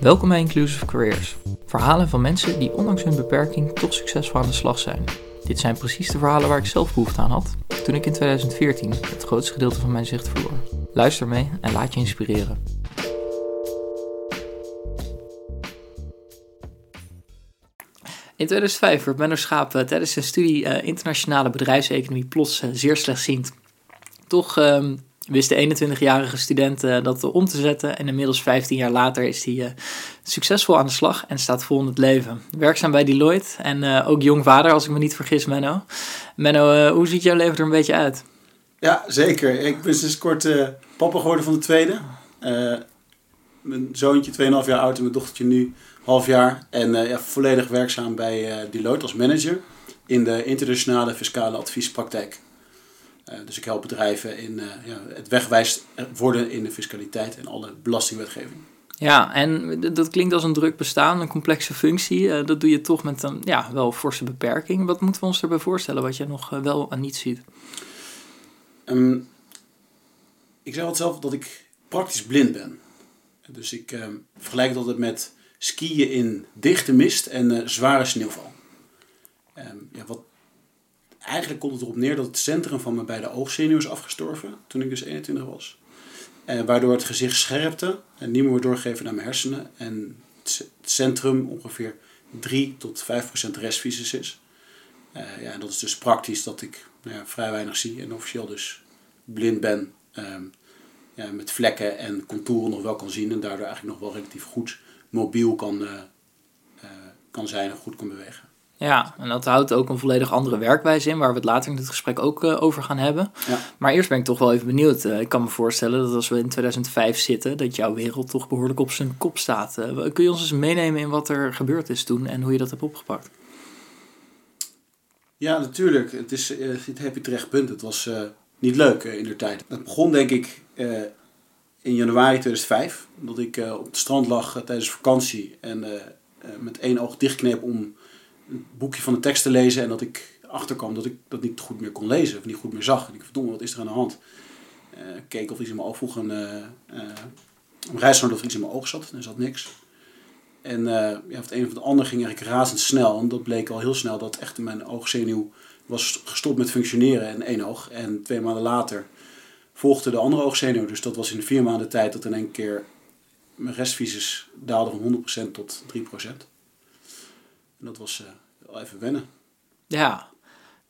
Welkom bij Inclusive Careers. Verhalen van mensen die ondanks hun beperking toch succesvol aan de slag zijn. Dit zijn precies de verhalen waar ik zelf behoefte aan had toen ik in 2014 het grootste gedeelte van mijn zicht verloor. Luister mee en laat je inspireren. In 2005 werd Menno Schaap eh, tijdens zijn studie eh, internationale bedrijfseconomie plots uh, zeer slechtziend. Toch ehm, wist de 21-jarige student uh, dat om te zetten. En inmiddels 15 jaar later is hij uh, succesvol aan de slag en staat vol in het leven. Werkzaam bij Deloitte en uh, ook jong vader, als ik me niet vergis, Menno. Menno, hoe ziet jouw leven er een beetje uit? Ja, zeker. Ik ben sinds kort papa geworden van de tweede. mijn zoontje 2,5 jaar oud en mijn dochtertje nu half jaar. En ja, volledig werkzaam bij Deloitte als manager in de internationale fiscale adviespraktijk. Uh, dus ik help bedrijven in uh, ja, het wegwijs worden in de fiscaliteit en alle belastingwetgeving. Ja, en dat klinkt als een druk bestaan, een complexe functie. Uh, dat doe je toch met een ja, wel forse beperking. Wat moeten we ons erbij voorstellen wat je nog wel en niet ziet? Um, ik zeg altijd zelf dat ik praktisch blind ben. Dus ik um, vergelijk het altijd met skiën in dichte mist en zware sneeuwval. Um, ja, wat eigenlijk komt het erop neer dat het centrum van mijn beide oogzenuwen is afgestorven toen ik dus 21 was. En waardoor het gezicht scherpte en niet meer wordt doorgegeven naar mijn hersenen. En het centrum ongeveer 3 tot 5 procent restvisus is. Uh, ja, en dat is dus praktisch dat ik nou ja, vrij weinig zie en officieel dus blind ben. Um, ja, met vlekken en contouren nog wel kan zien en daardoor eigenlijk nog wel relatief goed mobiel kan, uh, uh, kan zijn en goed kan bewegen. Ja, en dat houdt ook een volledig andere werkwijze in, waar we het later in het gesprek ook uh, over gaan hebben. Ja. Maar eerst ben ik toch wel even benieuwd. Uh, ik kan me voorstellen dat als we in 2005 zitten, dat jouw wereld toch behoorlijk op zijn kop staat. Uh, kun je ons eens meenemen in wat er gebeurd is toen en hoe je dat hebt opgepakt? Ja, natuurlijk. Het is, dit heb je terecht punt. Het was niet leuk in de tijd. Het begon denk ik in januari 2005, dat ik op het strand lag tijdens vakantie en met één oog dichtkneep om een boekje van de tekst te lezen en dat ik achterkwam dat ik dat niet goed meer kon lezen of niet goed meer zag. En ik verdomme, wat is er aan de hand? Uh, keek of iets in mijn oog vroeg een, uh, uh, een reisgenoot of iets in mijn oog zat. En er zat niks. En ja, van het een of het ander ging eigenlijk razendsnel. En dat bleek al heel snel dat echt mijn oogzenuw was gestopt met functioneren in één oog. En twee maanden later volgde de andere oogzenuw. Dus dat was in vier maanden tijd dat in één keer mijn restvisus daalde van 100% tot 3%. En dat was wel even wennen. Ja,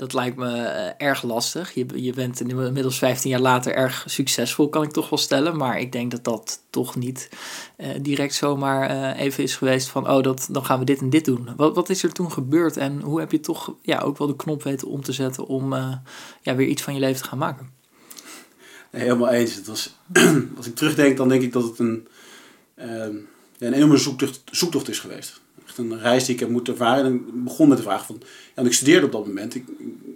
dat lijkt me uh, erg lastig. Je, je bent inmiddels 15 jaar later erg succesvol, kan ik toch wel stellen. Maar ik denk dat dat toch niet uh, direct zomaar uh, even is geweest van... oh, dat, dan gaan we dit en dit doen. Wat, wat is er toen gebeurd en hoe heb je toch ja, ook wel de knop weten om te zetten... om ja, weer iets van je leven te gaan maken? Nee, helemaal eens. Het was, als ik terugdenk, dan denk ik dat het een, ehm, een enorme zoektocht, zoektocht is geweest een reis die ik heb moeten ervaren. En ik begon met de vraag van, ja, ik studeerde op dat moment. Ik,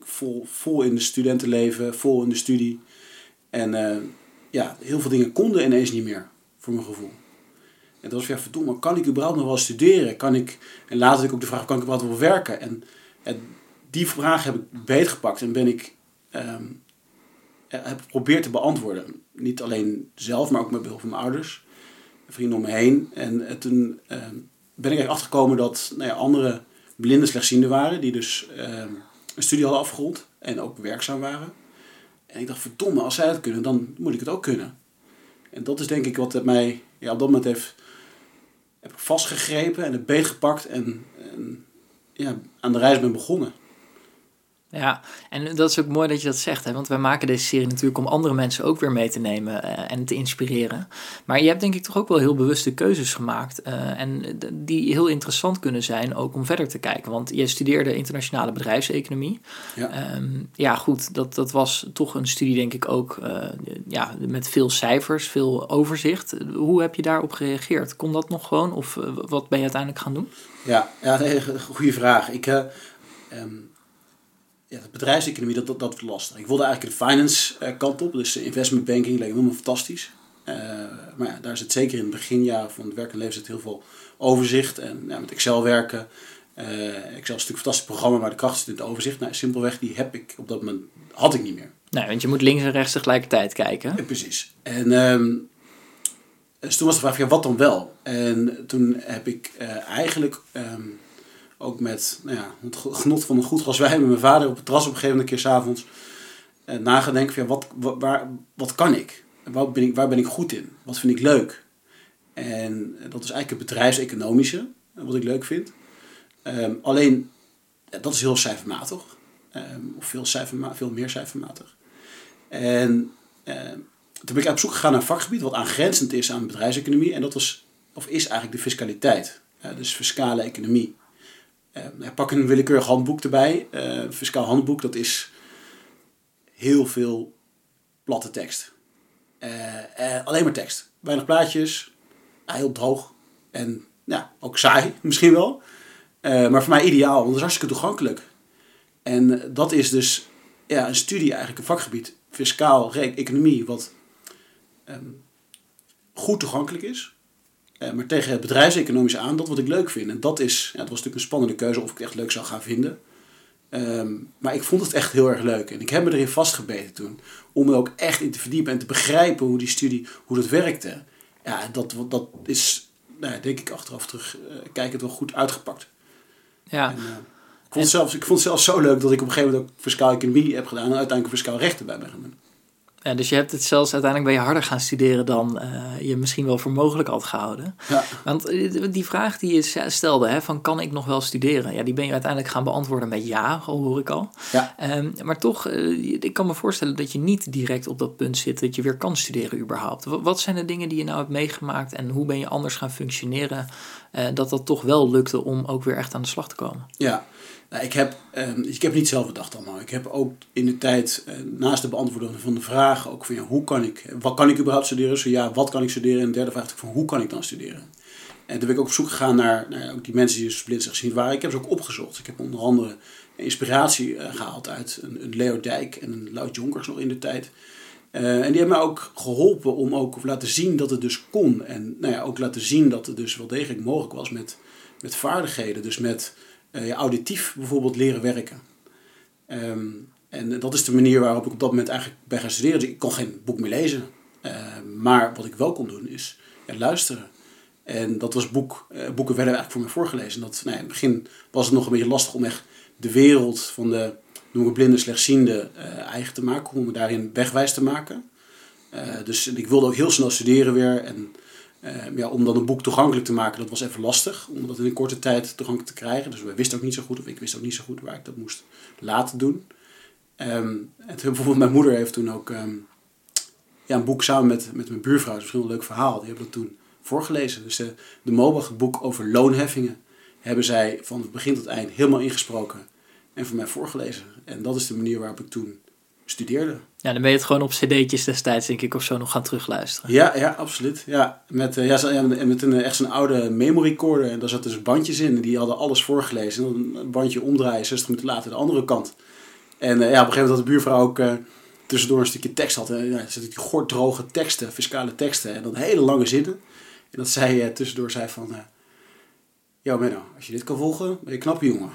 vol, vol in de studentenleven, vol in de studie. En uh, ja, heel veel dingen konden ineens niet meer, voor mijn gevoel. En dat was ja, verdomme, kan ik überhaupt nog wel studeren? Kan ik, en later had ik ook de vraag, kan ik überhaupt wel werken? En, die vraag heb ik beetgepakt en ben ik, um, heb geprobeerd te beantwoorden. Niet alleen zelf, maar ook met behulp van mijn ouders, vrienden om me heen. En, en toen um, ben ik eigenlijk achtergekomen dat nou ja, andere blinde slechtzienden waren, die dus ehm, een studie hadden afgerond en ook werkzaam waren. En ik dacht, verdomme, als zij het kunnen, dan moet ik het ook kunnen. En dat is denk ik wat het mij ja, op dat moment heeft heb ik vastgegrepen en het beet gepakt en, en ja, aan de reis ben begonnen. Ja, en dat is ook mooi dat je dat zegt, hè? want wij maken deze serie natuurlijk om andere mensen ook weer mee te nemen uh, en te inspireren. Maar je hebt denk ik toch ook wel heel bewuste keuzes gemaakt uh, en die heel interessant kunnen zijn ook om verder te kijken. Want je studeerde internationale bedrijfseconomie. Ja, um, ja goed, dat, dat was toch een studie denk ik ook uh, ja, met veel cijfers, veel overzicht. Hoe heb je daarop gereageerd? Kon dat nog gewoon of wat ben je uiteindelijk gaan doen? Ja, ja goede vraag. Ik... Um ja, de bedrijfseconomie, dat, dat, dat was lastig. Ik wilde eigenlijk de finance uh, kant op, dus investment banking leek me helemaal fantastisch. Uh, maar ja, daar zit zeker in het beginjaar van het werk en leven zit heel veel overzicht. En ja, met Excel werken. Uh, Excel is natuurlijk een fantastisch programma, maar de kracht zit in het overzicht. Nou, simpelweg, die heb ik op dat moment, had ik niet meer. Nee, want je moet links en rechts tegelijkertijd kijken. Ja, precies. En um, dus toen was de vraag, ja, wat dan wel? En toen heb ik eigenlijk um, ook met nou ja, het genot van een goed glas wijn met mijn vader op het terras op een gegeven moment een keer s'avonds uh, nagedenken van ja, wat, wat, waar, wat kan ik? Waar ben ik? waar ben ik goed in? Wat vind ik leuk? En dat is eigenlijk het bedrijfseconomische, wat ik leuk vind. Um, alleen, dat is heel cijfermatig. Um, of veel, cijferma veel meer cijfermatig. En um, toen ben ik op zoek gegaan naar een vakgebied wat aangrenzend is aan bedrijfseconomie. En dat was, of is eigenlijk de fiscaliteit. Uh, dus fiscale economie. Uh, pak een willekeurig handboek erbij. Uh, fiscaal handboek, dat is heel veel platte tekst. alleen maar tekst. Weinig plaatjes. heel droog. En ja, ook saai misschien wel. maar voor mij ideaal, want het is hartstikke toegankelijk. En dat is dus ja, een studie eigenlijk, een vakgebied. Fiscaal, economie, wat um, goed toegankelijk is. Uh, maar tegen het bedrijfseconomische aan, dat wat ik leuk vind. En dat is, ja, het was natuurlijk een spannende keuze of ik het echt leuk zou gaan vinden. Um, maar ik vond het echt heel erg leuk. En ik heb me erin vastgebeten toen. Om er ook echt in te verdiepen en te begrijpen hoe die studie, hoe dat werkte. Ja, dat, dat is, nou, denk ik achteraf terug, uh, kijk het wel goed uitgepakt. Ja. En, uh, ik, vond en... zelfs, ik vond het zelfs zo leuk dat ik op een gegeven moment ook fiscaal economie heb gedaan. En uiteindelijk fiscaal recht erbij ben gaan doen. Dus je hebt het zelfs uiteindelijk ben je harder gaan studeren dan uh, je misschien wel voor mogelijk had gehouden. Ja. Want die vraag die je stelde, hè, van kan ik nog wel studeren? Ja, die ben je uiteindelijk gaan beantwoorden met ja, al hoor ik al. Ja. Um, maar toch, uh, ik kan me voorstellen dat je niet direct op dat punt zit dat je weer kan studeren überhaupt. Wat zijn de dingen die je nou hebt meegemaakt en hoe ben je anders gaan functioneren uh, dat dat toch wel lukte om ook weer echt aan de slag te komen? Ja, nou, ik, heb, uh, ik heb niet zelf bedacht allemaal. Ik heb ook in de tijd, uh, naast de beantwoorden van de vragen, ook van ja, hoe kan ik, wat kan ik überhaupt studeren? Zo ja, wat kan ik studeren? En de derde vraag van hoe kan ik dan studeren? En toen ben ik ook op zoek gegaan naar, naar ook die mensen die dus blind gezien waren. Ik heb ze ook opgezocht. Ik heb onder andere inspiratie uh, gehaald uit een, een, Leo Dijk en een Lout Jonkers nog in de tijd. Uh, en die hebben mij ook geholpen om ook laten zien dat het dus kon. En nou ja, ook laten zien dat het dus wel degelijk mogelijk was met, met vaardigheden. Dus met uh, auditief bijvoorbeeld leren werken. Um, en dat is de manier waarop ik op dat moment eigenlijk ben gaan studeren. Dus ik kon geen boek meer lezen. Uh, maar wat ik wel kon doen is ja, luisteren. En dat was boek, uh, boeken werden eigenlijk voor me voorgelezen. Dat, nou in het begin was het nog een beetje lastig om echt de wereld van de noem ik blinde, slechtziende eigen te maken. Om me daarin wegwijs te maken. dus ik wilde ook heel snel studeren weer. En ja, om dan een boek toegankelijk te maken, dat was even lastig. Om dat in een korte tijd toegankelijk te krijgen. Dus we wisten ook niet zo goed, of ik wist ook niet zo goed waar ik dat moest laten doen. En toen, bijvoorbeeld mijn moeder heeft toen ook um, ja, een boek samen met, met mijn buurvrouw. Dat is misschien leuk verhaal. Die hebben dat toen voorgelezen. Dus de, de boek over loonheffingen, hebben zij van het begin tot eind helemaal ingesproken. En voor mij voorgelezen. En dat is de manier waarop ik toen studeerde. Ja, dan ben je het gewoon op cd'tjes destijds, denk ik, of zo nog gaan terugluisteren. Ja, ja absoluut. Ja, met, uh, ja, met een, echt zo'n oude memory recorder. En daar zaten dus bandjes in. Die hadden alles voorgelezen. En dan een bandje omdraaien, 60 minuten later de andere kant. En uh, ja, op een gegeven moment had de buurvrouw ook tussendoor een stukje tekst had. En ja, er die gorddroge teksten, fiscale teksten. En dan hele lange zinnen. En dat zij tussendoor zei van... ja, Menno, als je dit kan volgen, ben je knap jongen.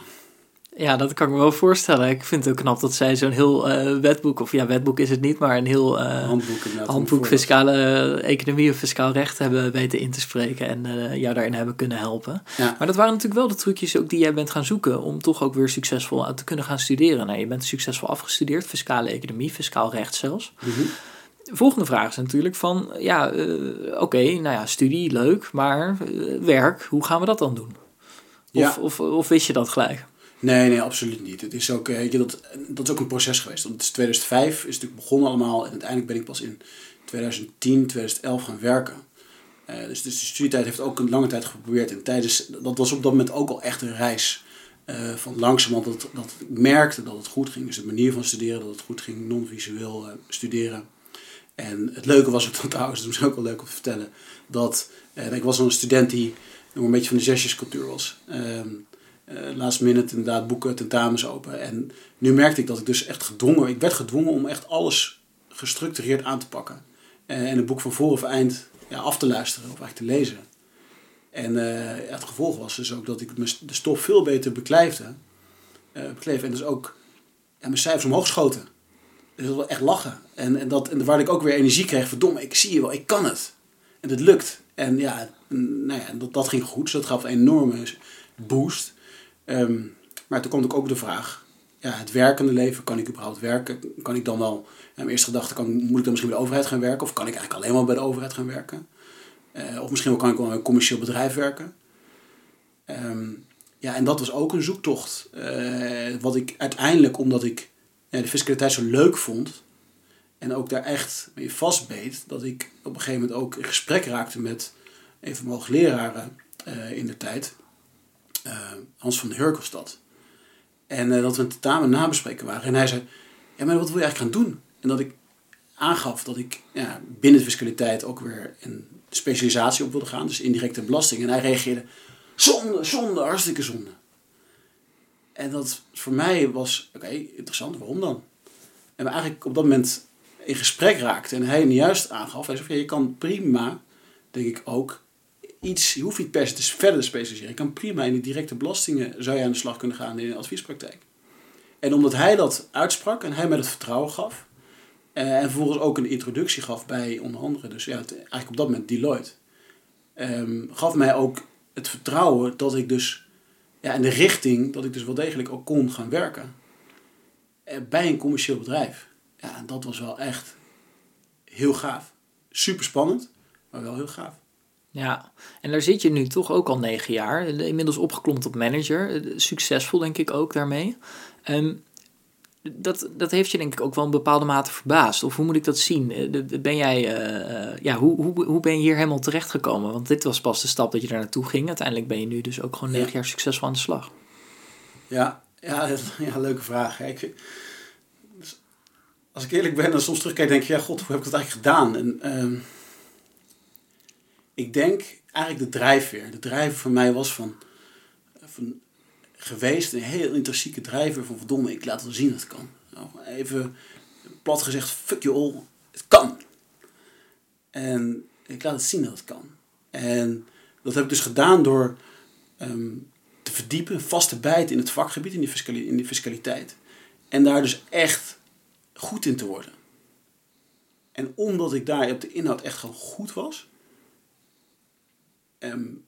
Ja, dat kan ik me wel voorstellen. Ik vind het ook knap dat zij zo'n heel uh, wetboek, of ja, wetboek is het niet, maar een heel uh, handboek, handboek fiscale economie of fiscaal recht hebben weten in te spreken en uh, jou daarin hebben kunnen helpen. Ja. Maar dat waren natuurlijk wel de trucjes ook die jij bent gaan zoeken om toch ook weer succesvol te kunnen gaan studeren. Nou, je bent succesvol afgestudeerd, fiscale economie, fiscaal recht zelfs. Mm -hmm. Volgende vraag is natuurlijk van, ja, oké, okay, nou ja, studie, leuk, maar werk, hoe gaan we dat dan doen? Of, Ja. of, of wist je dat gelijk? Nee, nee, absoluut niet. Het is ook, weet je, dat, dat is ook een proces geweest. Want het is 2005 is natuurlijk begonnen allemaal. En uiteindelijk ben ik pas in 2010, 2011 gaan werken. Uh, dus, dus de studietijd heeft ook een lange tijd geprobeerd. En tijdens, dat was op dat moment ook al echt een reis. Uh, van langzamerhand dat, dat ik merkte dat het goed ging. Dus de manier van studeren, dat het goed ging, non-visueel studeren. En het leuke was ook trouwens, dat is ook wel leuk om te vertellen, dat ik was een student die nog een beetje van de zesjescultuur was. Uh, uh, last minute inderdaad boeken, tentamens open. En nu merkte ik dat ik dus echt gedwongen, ik werd gedwongen om echt alles gestructureerd aan te pakken. Uh, en het boek van voor of eind ja, af te luisteren of eigenlijk te lezen. En ja, het gevolg was dus ook dat ik de stof veel beter beklijfde. bekleef en dus ook mijn cijfers omhoog schoten. Dus dat was echt lachen. En, en, dat, en waar ik ook weer energie kreeg, verdomme, ik zie je wel, ik kan het. En het lukt. En ja, nou ja dat, dat ging goed. Dus dat gaf een enorme boost. Ehm, maar toen kwam ook de vraag, ja, het werkende leven, kan ik überhaupt werken? Kan ik dan wel, mijn eerste gedachte, kan, moet ik dan misschien bij de overheid gaan werken? Of kan ik eigenlijk alleen maar bij de overheid gaan werken? Uh, of misschien kan ik wel bij een commercieel bedrijf werken? Ehm, ja, en dat was ook een zoektocht. Uh, wat ik uiteindelijk, omdat ik ja, de fiscaliteit zo leuk vond, en ook daar echt mee vastbeet, dat ik op een gegeven moment ook in gesprek raakte met een van hoogleraren uh, in de tijd, Hans van Hurkelstad. En dat we een tentamen nabespreken waren. En hij zei, ja, maar wat wil je eigenlijk gaan doen? En dat ik aangaf dat ik ja, binnen de fiscaliteit ook weer een specialisatie op wilde gaan, dus indirecte belasting. En hij reageerde, zonde, zonde, hartstikke zonde. En dat voor mij was, oké, interessant, waarom dan? En we eigenlijk op dat moment in gesprek raakten en hij juist aangaf, hij zei, ja, je kan prima, denk ik ook, iets, je hoeft niet per se verder te specialiseren. Je kan prima in die directe belastingen, zou je aan de slag kunnen gaan in een adviespraktijk. En omdat hij dat uitsprak en hij mij het vertrouwen gaf, eh, en vervolgens ook een introductie gaf bij onder andere, dus ja, eigenlijk op dat moment Deloitte. Um, gaf mij ook het vertrouwen dat ik dus, ja, in de richting dat ik dus wel degelijk ook kon gaan werken. Uh, bij een commercieel bedrijf. Ja, en dat was wel echt heel gaaf. Super spannend, maar wel heel gaaf. Ja, en daar zit je nu toch ook al negen jaar. Inmiddels opgeklomd tot manager. Eh, succesvol denk ik ook daarmee. Um, dat, dat heeft je denk ik ook wel een bepaalde mate verbaasd. Of hoe moet ik dat zien? Eh, ben jij, uh, ja, hoe, hoe, hoe ben je hier helemaal terecht gekomen? Want dit was pas de stap dat je daar naartoe ging. Uiteindelijk ben je nu dus ook gewoon negen jaar succesvol aan de slag. Ja, ja, ja leuke vraag. Ik, dus als ik eerlijk ben, dan soms terugkijk, denk ik, ja, god, hoe heb ik dat eigenlijk gedaan? En uh, ik denk eigenlijk de drijfveer. De drijfveer voor mij was van, van geweest. Een heel intrinsieke drijver van verdomme, ik laat wel zien dat het kan. Nou, even plat gezegd, fuck you all, het kan. En ik laat het zien dat het kan. En dat heb ik dus gedaan door ehm, te verdiepen, vast te bijten in het vakgebied, in die, in die fiscaliteit. En daar dus echt goed in te worden. En omdat ik daar op de inhoud echt gewoon goed was, um,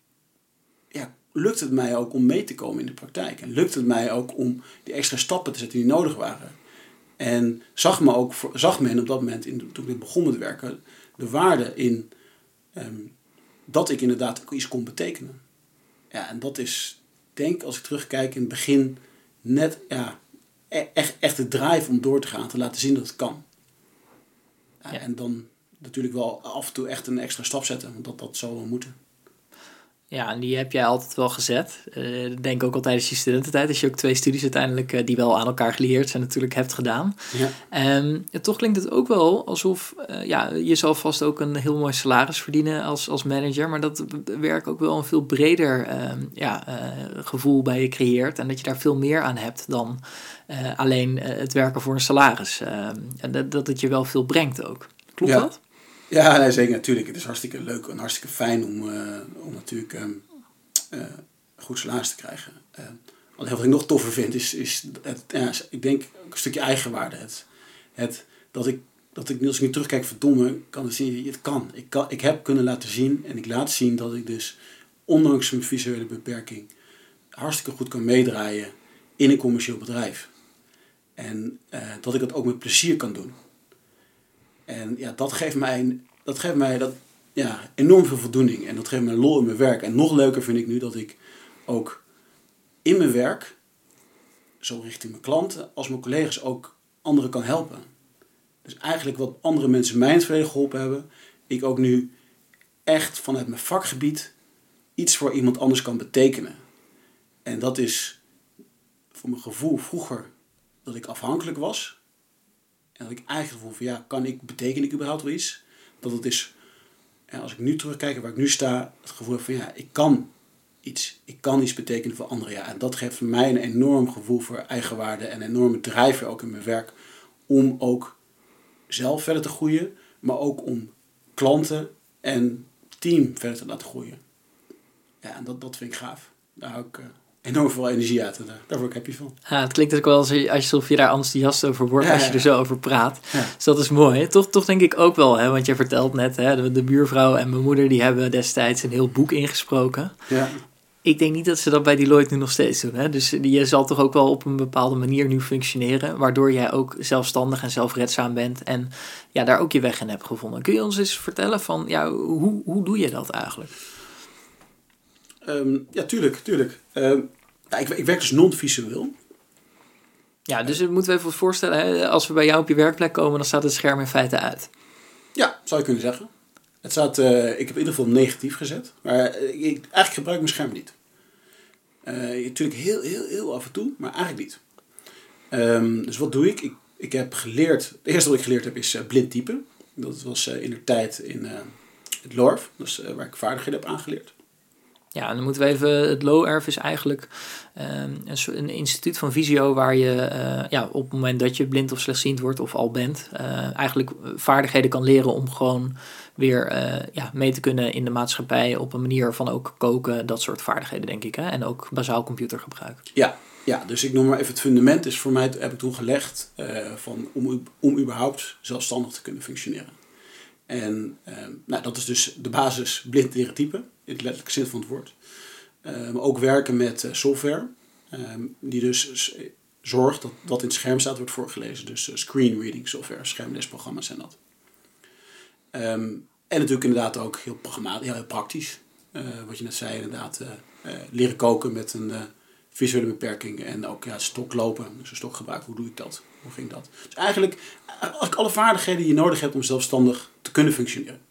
ja, lukt het mij ook om mee te komen in de praktijk. En lukt het mij ook om die extra stappen te zetten die nodig waren. En zag, me ook, zag men op dat moment, in, toen ik begon met werken, de waarde in ehm, dat ik inderdaad iets kon betekenen. Ja, en dat is, denk als ik terugkijk in het begin, net ja, e-, echt, echt de drive om door te gaan, te laten zien dat het kan. Ja, En dan natuurlijk wel af en toe echt een extra stap zetten, want dat, dat zou wel moeten. Ja, en die heb jij altijd wel gezet. Uh, denk ook al tijdens je studententijd, als je ook twee studies uiteindelijk uh, die wel aan elkaar gelieerd zijn natuurlijk hebt gedaan. Ja. Um, toch klinkt het ook wel alsof uh, ja, je zal vast ook een heel mooi salaris verdienen als, als manager, maar dat werk ook wel een veel breder ehm, ja, gevoel bij je creëert en dat je daar veel meer aan hebt dan alleen het werken voor een salaris. Ehm, en dat, dat het je wel veel brengt ook. Klopt ja. dat? Ja, nee, zeker. Natuurlijk. Het is hartstikke leuk en hartstikke fijn om, uh, om natuurlijk um, uh, goed salaris te krijgen. Uh, wat ik nog toffer vind, is, is het, ja, ik denk een stukje eigenwaarde. Het, het, dat ik, dat ik, als ik nu terugkijk, verdomme, kan het zien, het kan. Ik, kan. ik heb kunnen laten zien en ik laat zien dat ik dus, ondanks mijn visuele beperking, hartstikke goed kan meedraaien in een commercieel bedrijf. En dat ik dat ook met plezier kan doen. En ja, dat geeft mij, dat geeft mij dat, ja, enorm veel voldoening. En dat geeft mij lol in mijn werk. En nog leuker vind ik nu dat ik ook in mijn werk, zo richting mijn klanten als mijn collega's, ook anderen kan helpen. Dus eigenlijk wat andere mensen mij in het verleden geholpen hebben, ik ook nu echt vanuit mijn vakgebied iets voor iemand anders kan betekenen. En dat is voor mijn gevoel vroeger dat ik afhankelijk was en dat ik eigenlijk gevoel van ja, kan ik, beteken ik überhaupt wel iets? Dat het is, ja, als ik nu terugkijk waar ik nu sta, het gevoel van ja, ik kan iets. Ik kan iets betekenen voor anderen. Ja, en dat geeft mij een enorm gevoel voor eigenwaarde en een enorme drijver ook in mijn werk. Om ook zelf verder te groeien, maar ook om klanten en team verder te laten groeien. Ja, en dat, dat vind ik gaaf. Daar hou ik, uh, enorm veel energie uit. En daar, daar word ik happy van. Ja, het klinkt ook wel als je, alsof je daar enthousiast over wordt Ja, als je ja, er zo over praat. Ja. Dus dat is mooi. Toch, toch denk ik ook wel, hè, want je vertelt net, hè, de, de buurvrouw en mijn moeder die hebben destijds een heel boek ingesproken. Ja. Ik denk niet dat ze dat bij Deloitte nu nog steeds doen. Hè? Dus je zal toch ook wel op een bepaalde manier nu functioneren, waardoor jij ook zelfstandig en zelfredzaam bent en ja, daar ook je weg in hebt gevonden. Kun je ons eens vertellen van, ja, hoe, hoe doe je dat eigenlijk? Ehm, ja, tuurlijk, tuurlijk. Ehm, ja, ik, ik werk dus non-visueel. Ja, dus moeten we even voorstellen, hè? als we bij jou op je werkplek komen, dan staat het scherm in feite uit. Ja, zou je kunnen zeggen. Het staat, eh, ik heb in ieder geval negatief gezet. Maar eh, ik, eigenlijk gebruik ik mijn scherm niet. Eh, natuurlijk heel, heel, heel af en toe, maar eigenlijk niet. Ehm, dus wat doe ik? ik? Ik heb geleerd, het eerste wat ik geleerd heb is blind typen. Dat was in de tijd in het LORF, dus waar ik vaardigheden heb aangeleerd. Ja, dan moeten we even. Het LOERF is eigenlijk ehm, een, een instituut van visio waar je eh, ja, op het moment dat je blind of slechtziend wordt of al bent, eh, eigenlijk vaardigheden kan leren om gewoon weer eh, ja, mee te kunnen in de maatschappij op een manier van ook koken, dat soort vaardigheden denk ik. Hè? En ook bazaal computergebruik. Ja, ja, dus ik noem maar even het fundament is voor mij, heb ik toen gelegd, eh, van, om, om überhaupt zelfstandig te kunnen functioneren. En ehm, nou, dat is dus de basis blind leren typen, in het letterlijke zin van het woord. Maar ook werken met eh, software, ehm, die dus zorgt dat wat in het scherm staat wordt voorgelezen. Dus eh, screen reading software, schermleesprogramma's zijn dat. Ehm, en natuurlijk inderdaad ook heel, programmatisch, heel, heel praktisch. Eh, wat je net zei, inderdaad, leren koken met een visuele beperking. En ook ja, stoklopen, dus een stokgebruik, hoe doe ik dat? Hoe ging dat? Dus eigenlijk, alle vaardigheden die je nodig hebt om zelfstandig te kunnen functioneren.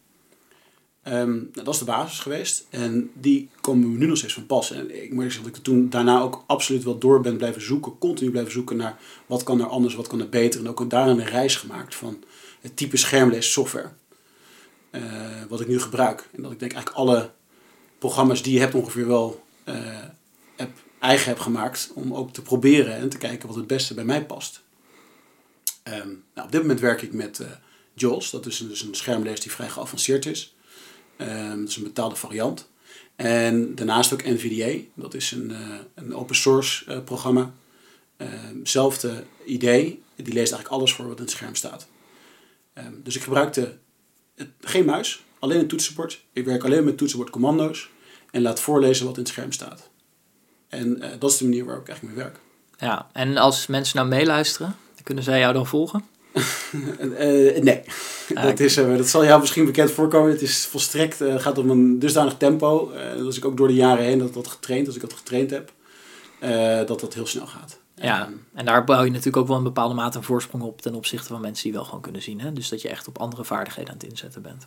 Ehm, nou, dat is de basis geweest. En die komen me nu nog steeds van pas. En ik moet zeggen dat ik toen daarna ook absoluut wel door ben blijven zoeken. Continu blijven zoeken naar wat kan er anders, wat kan er beter. En ook daarin een reis gemaakt van het type schermleessoftware. eh wat ik nu gebruik. En dat ik denk eigenlijk alle programma's die je hebt ongeveer wel eh, eigen heb gemaakt. Om ook te proberen en te kijken wat het beste bij mij past. Ehm, nou, op dit moment werk ik met eh JAWS. Dat is een, dus een schermlees die vrij geavanceerd is. Ehm, dat is een betaalde variant. En daarnaast ook NVDA. Dat is een, eh, een open source eh, programma. Ehm, zelfde idee. Die leest eigenlijk alles voor wat in het scherm staat. Dus ik gebruikte het, geen muis, alleen een toetsenbord. Ik werk alleen met toetsenbordcommando's. En laat voorlezen wat in het scherm staat. En dat is de manier waarop ik eigenlijk mee werk. Ja, en als mensen nou meeluisteren, kunnen zij jou dan volgen? Eh, nee, Ah, dat, is, eh, dat zal jou misschien bekend voorkomen. Het is volstrekt, eh, gaat om een dusdanig tempo. eh dat ik ook door de jaren heen dat dat getraind, als ik dat getraind heb, eh, dat dat heel snel gaat. Ja, Ehm, en daar bouw je natuurlijk ook wel een bepaalde mate een voorsprong op ten opzichte van mensen die wel gewoon kunnen zien. Hè? Dus dat je echt op andere vaardigheden aan het inzetten bent.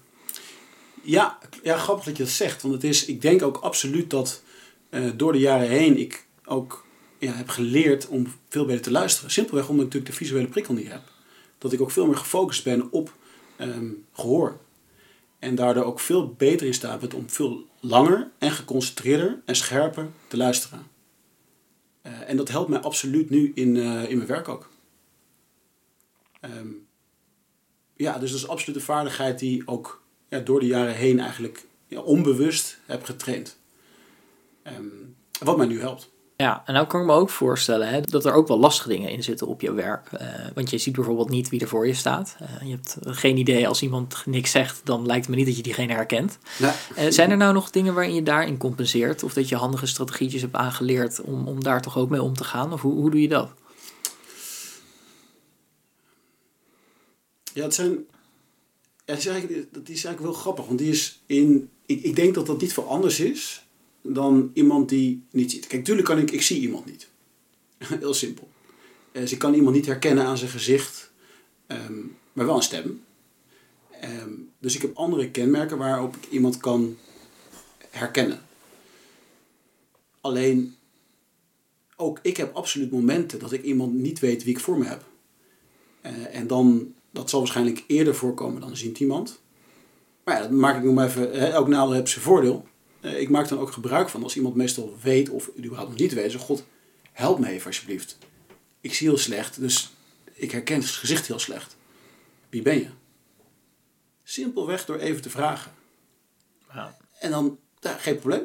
Ja, ja, grappig dat je dat zegt. Want het is, ik denk ook absoluut dat eh, door de jaren heen ik ook ja, heb geleerd om veel beter te luisteren. Simpelweg omdat ik natuurlijk de visuele prikkel niet heb. Dat ik ook veel meer gefocust ben op ehm, gehoor. En daardoor ook veel beter in staat ben om veel langer en geconcentreerder en scherper te luisteren. Eh, en dat helpt mij absoluut nu in, eh, in mijn werk ook. Ehm, ja, dus dat is absoluut een vaardigheid die ook ja, door de jaren heen eigenlijk onbewust heb getraind. Ehm, wat mij nu helpt. Ja, en nou kan ik me ook voorstellen hè, dat er ook wel lastige dingen in zitten op je werk. Eh, want je ziet bijvoorbeeld niet wie er voor je staat. Eh, je hebt geen idee als iemand niks zegt, dan lijkt het me niet dat je diegene herkent. Ja. Eh, zijn er nou nog dingen waarin je daarin compenseert? Of dat je handige strategietjes hebt aangeleerd om, om daar toch ook mee om te gaan? Of hoe, hoe doe je dat? Ja, het zijn. Ja, het is eigenlijk, dat is eigenlijk wel grappig, want die is in. Ik, ik denk dat dat niet veel anders is dan iemand die niet ziet. Kijk, tuurlijk kan ik, ik zie iemand niet. Heel simpel. Eh, Dus ik kan iemand niet herkennen aan zijn gezicht, ehm, maar wel een stem. Ehm, dus ik heb andere kenmerken waarop ik iemand kan herkennen. Alleen, ook ik heb absoluut momenten dat ik iemand niet weet wie ik voor me heb. Eh, en dan, dat zal waarschijnlijk eerder voorkomen dan ziet iemand. Maar ja, dat maak ik nog even, elk nadeel heeft zijn voordeel. Eh, ik maak dan ook gebruik van als iemand meestal weet of überhaupt nog niet weet. Zeg, God, help me even alsjeblieft. Ik zie heel slecht, dus ik herken het gezicht heel slecht. Wie ben je? Simpelweg door even te vragen. Ja. En dan, ja, geen probleem.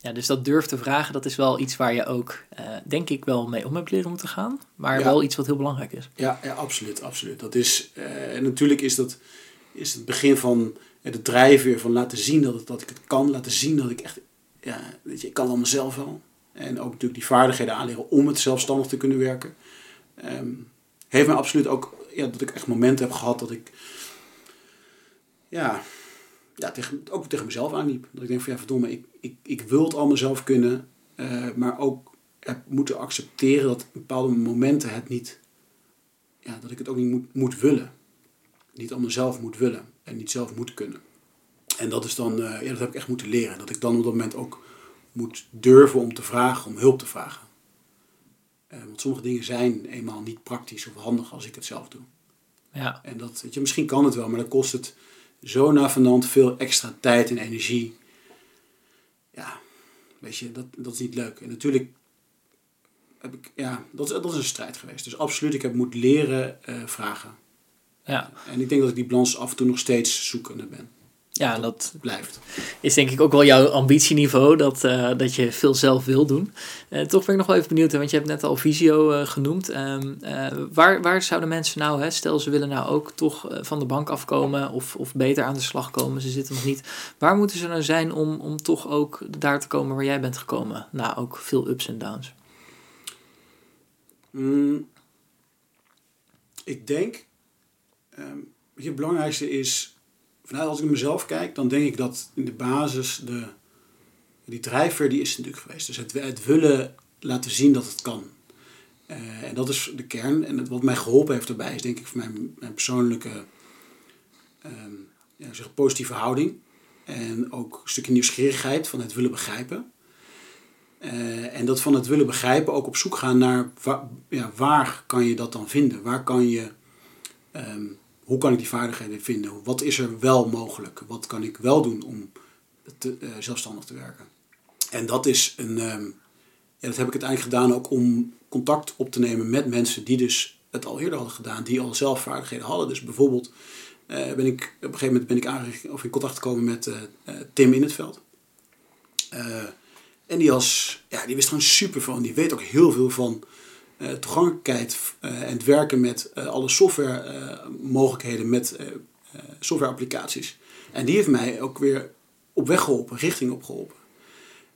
Ja, dus dat durf te vragen, dat is wel iets waar je ook, eh, denk ik, wel mee om hebt leren moeten gaan. Maar Ja. wel iets wat heel belangrijk is. Ja, ja absoluut, absoluut. Dat is, eh, en natuurlijk is dat is het begin van de drijfveer van laten zien dat, dat ik het kan. Laten zien dat ik echt, ja, weet je, ik kan het allemaal zelf wel. En ook natuurlijk die vaardigheden aanleren om het zelfstandig te kunnen werken. Ehm, heeft mij absoluut ook, ja, dat ik echt momenten heb gehad dat ik, ja, ja tegen, ook tegen mezelf aanliep. Dat ik denk van ja, verdomme, ik, ik, ik wil het allemaal zelf kunnen. eh, maar ook heb moeten accepteren dat bepaalde momenten het niet ja, dat ik het ook niet moet, moet willen. Niet allemaal zelf moet willen en niet zelf moet kunnen. En dat is dan, eh, ja, dat heb ik echt moeten leren. Dat ik dan op dat moment ook moet durven om te vragen, om hulp te vragen. Eh, want sommige dingen zijn eenmaal niet praktisch of handig als ik het zelf doe. Ja, En dat, weet je, misschien kan het wel, maar dan kost het zo navenant veel extra tijd en energie. Ja, weet je, dat, dat is niet leuk. En natuurlijk heb ik, ja, dat, is- dat is een strijd geweest. Dus absoluut, ik heb moeten leren eh, vragen. Ja. En ik denk dat ik die balans af en toe nog steeds zoekende ben. ja dat Blijft. is denk ik ook wel jouw ambitieniveau, dat, eh, dat je veel zelf wil doen. Eh, toch ben ik nog wel even benieuwd, hè, want je hebt net al Visio eh, genoemd. Ehm, eh, waar, waar zouden mensen nou, hè, stel ze willen nou ook toch van de bank afkomen of, of beter aan de slag komen, ze zitten nog niet. Waar moeten ze nou zijn om, om toch ook daar te komen waar jij bent gekomen? Nou, ook veel ups en downs. Mm, ik denk, je, het belangrijkste is, vanuit als ik naar mezelf kijk, dan denk ik dat in de basis de, die drijfveer die is natuurlijk geweest. Dus het, het willen laten zien dat het kan. Eh, en dat is de kern. En wat mij geholpen heeft daarbij is denk ik voor mijn, mijn persoonlijke ehm, ja, zeg, positieve houding. En ook een stukje nieuwsgierigheid van het willen begrijpen. Eh, en dat van het willen begrijpen ook op zoek gaan naar wa- ja, waar kan je dat dan vinden? Waar kan je, ehm, hoe kan ik die vaardigheden vinden? Wat is er wel mogelijk? Wat kan ik wel doen om eh, zelfstandig te werken? En dat is een, ehm, ja, dat heb ik uiteindelijk gedaan ook om contact op te nemen met mensen die dus het al eerder hadden gedaan, die al zelf vaardigheden hadden. Dus bijvoorbeeld eh, ben ik op een gegeven moment ben ik aange- of in contact gekomen met eh, Tim in het veld. En die, ja, die wist gewoon super van. Die weet ook heel veel van toegankelijkheid eh, en het werken met eh, alle software eh, mogelijkheden met eh, eh, softwareapplicaties. En die heeft mij ook weer op weg geholpen, richting op geholpen.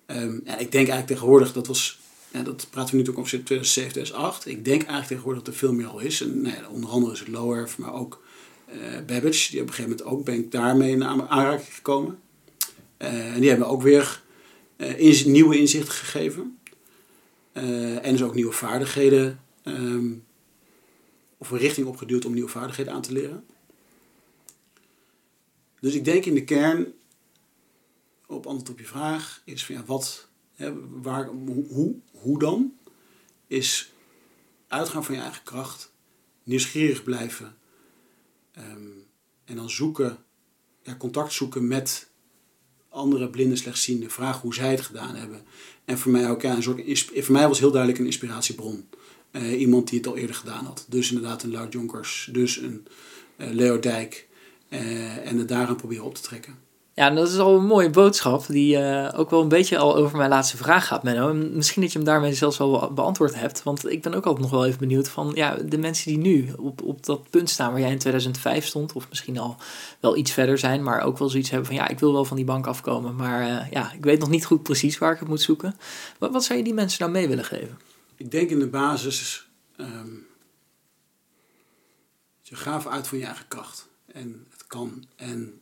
Ehm, ja, ik denk eigenlijk tegenwoordig, dat was, dat praten we nu ook over 2007, 2008. Ik denk eigenlijk tegenwoordig dat er veel meer al is. En, nou onder andere is het Lowerf, maar ook eh Babbage. Die op een gegeven moment ook, ben ik daarmee in aan- aanraking gekomen. Eh, en die hebben ook weer eh, ins- nieuwe inzichten gegeven. Eh, en dus ook nieuwe vaardigheden. ehm, of een richting opgeduwd om nieuwe vaardigheden aan te leren. Dus ik denk in de kern, op antwoord op je vraag, is van ja, wat, hè, waar, hoe, hoe, dan? Is uitgaan van je eigen kracht, nieuwsgierig blijven ehm, en dan zoeken, ja, contact zoeken met andere blinde slechtzienden, vragen hoe zij het gedaan hebben. En voor mij ook, ja, een voor mij was heel duidelijk een inspiratiebron. Eh, iemand die het al eerder gedaan had. Dus inderdaad een Lau Jonkers, dus een eh, Leo Dijk. eh, en het daaraan proberen op te trekken. Ja, dat is al een mooie boodschap die eh, ook wel een beetje al over mijn laatste vraag gaat, Menno. En misschien dat je hem daarmee zelfs wel be- beantwoord hebt. Want ik ben ook altijd nog wel even benieuwd van ja, de mensen die nu op, op dat punt staan waar jij in 2005 stond, of misschien al wel iets verder zijn, maar ook wel zoiets hebben van ja, ik wil wel van die bank afkomen, maar eh, ja, ik weet nog niet goed precies waar ik het moet zoeken. Wat, wat zou je die mensen nou mee willen geven? Ik denk in de basis, ehm, je gaaf uit van je eigen kracht. En het kan. En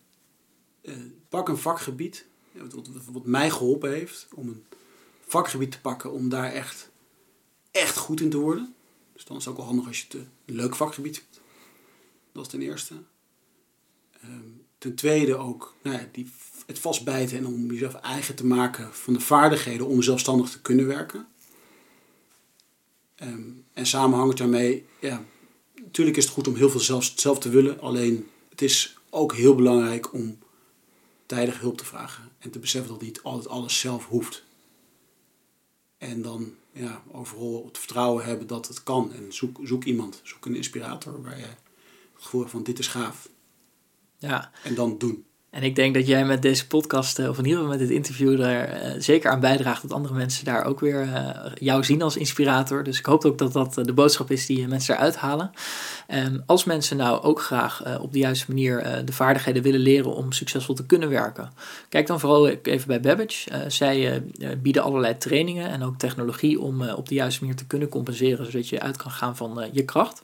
eh, pak een vakgebied, eh, wat, wat, mij geholpen heeft, om een vakgebied te pakken, om daar echt, echt goed in te worden. Dus dan is het ook wel handig als je het een leuk vakgebied vindt. Dat is ten eerste. Ehm, ten tweede ook nou ja, die, het vastbijten en om jezelf eigen te maken van de vaardigheden om zelfstandig te kunnen werken. Ehm, en samenhangend daarmee, ja, natuurlijk is het goed om heel veel zelf, zelf te willen. Alleen het is ook heel belangrijk om tijdig hulp te vragen. En te beseffen dat niet altijd alles zelf hoeft. En dan ja, overal het vertrouwen hebben dat het kan. En zoek, zoek iemand, zoek een inspirator waar je het gevoel hebt van dit is gaaf. Ja, En dan doen. En ik denk dat jij met deze podcast, of in ieder geval met dit interview, er zeker aan bijdraagt dat andere mensen daar ook weer jou zien als inspirator. Dus ik hoop ook dat dat de boodschap is die mensen eruit halen. En als mensen nou ook graag op de juiste manier de vaardigheden willen leren om succesvol te kunnen werken, kijk dan vooral even bij Babbage. zij bieden allerlei trainingen en ook technologie om op de juiste manier te kunnen compenseren, zodat je uit kan gaan van je kracht.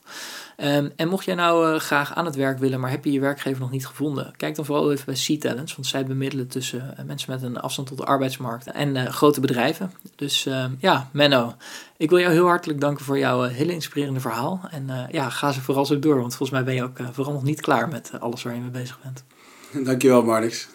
Ehm, en mocht jij nou uh, graag aan het werk willen, maar heb je je werkgever nog niet gevonden, kijk dan vooral even bij C-Talents, want zij bemiddelen tussen uh, mensen met een afstand tot de arbeidsmarkt en uh, grote bedrijven. Dus ehm, ja, Menno, ik wil jou heel hartelijk danken voor jouw hele inspirerende verhaal. En ja, ga ze vooral zo door, want volgens mij ben je ook vooral nog niet klaar met alles waar je mee bezig bent. Dankjewel, Marnix.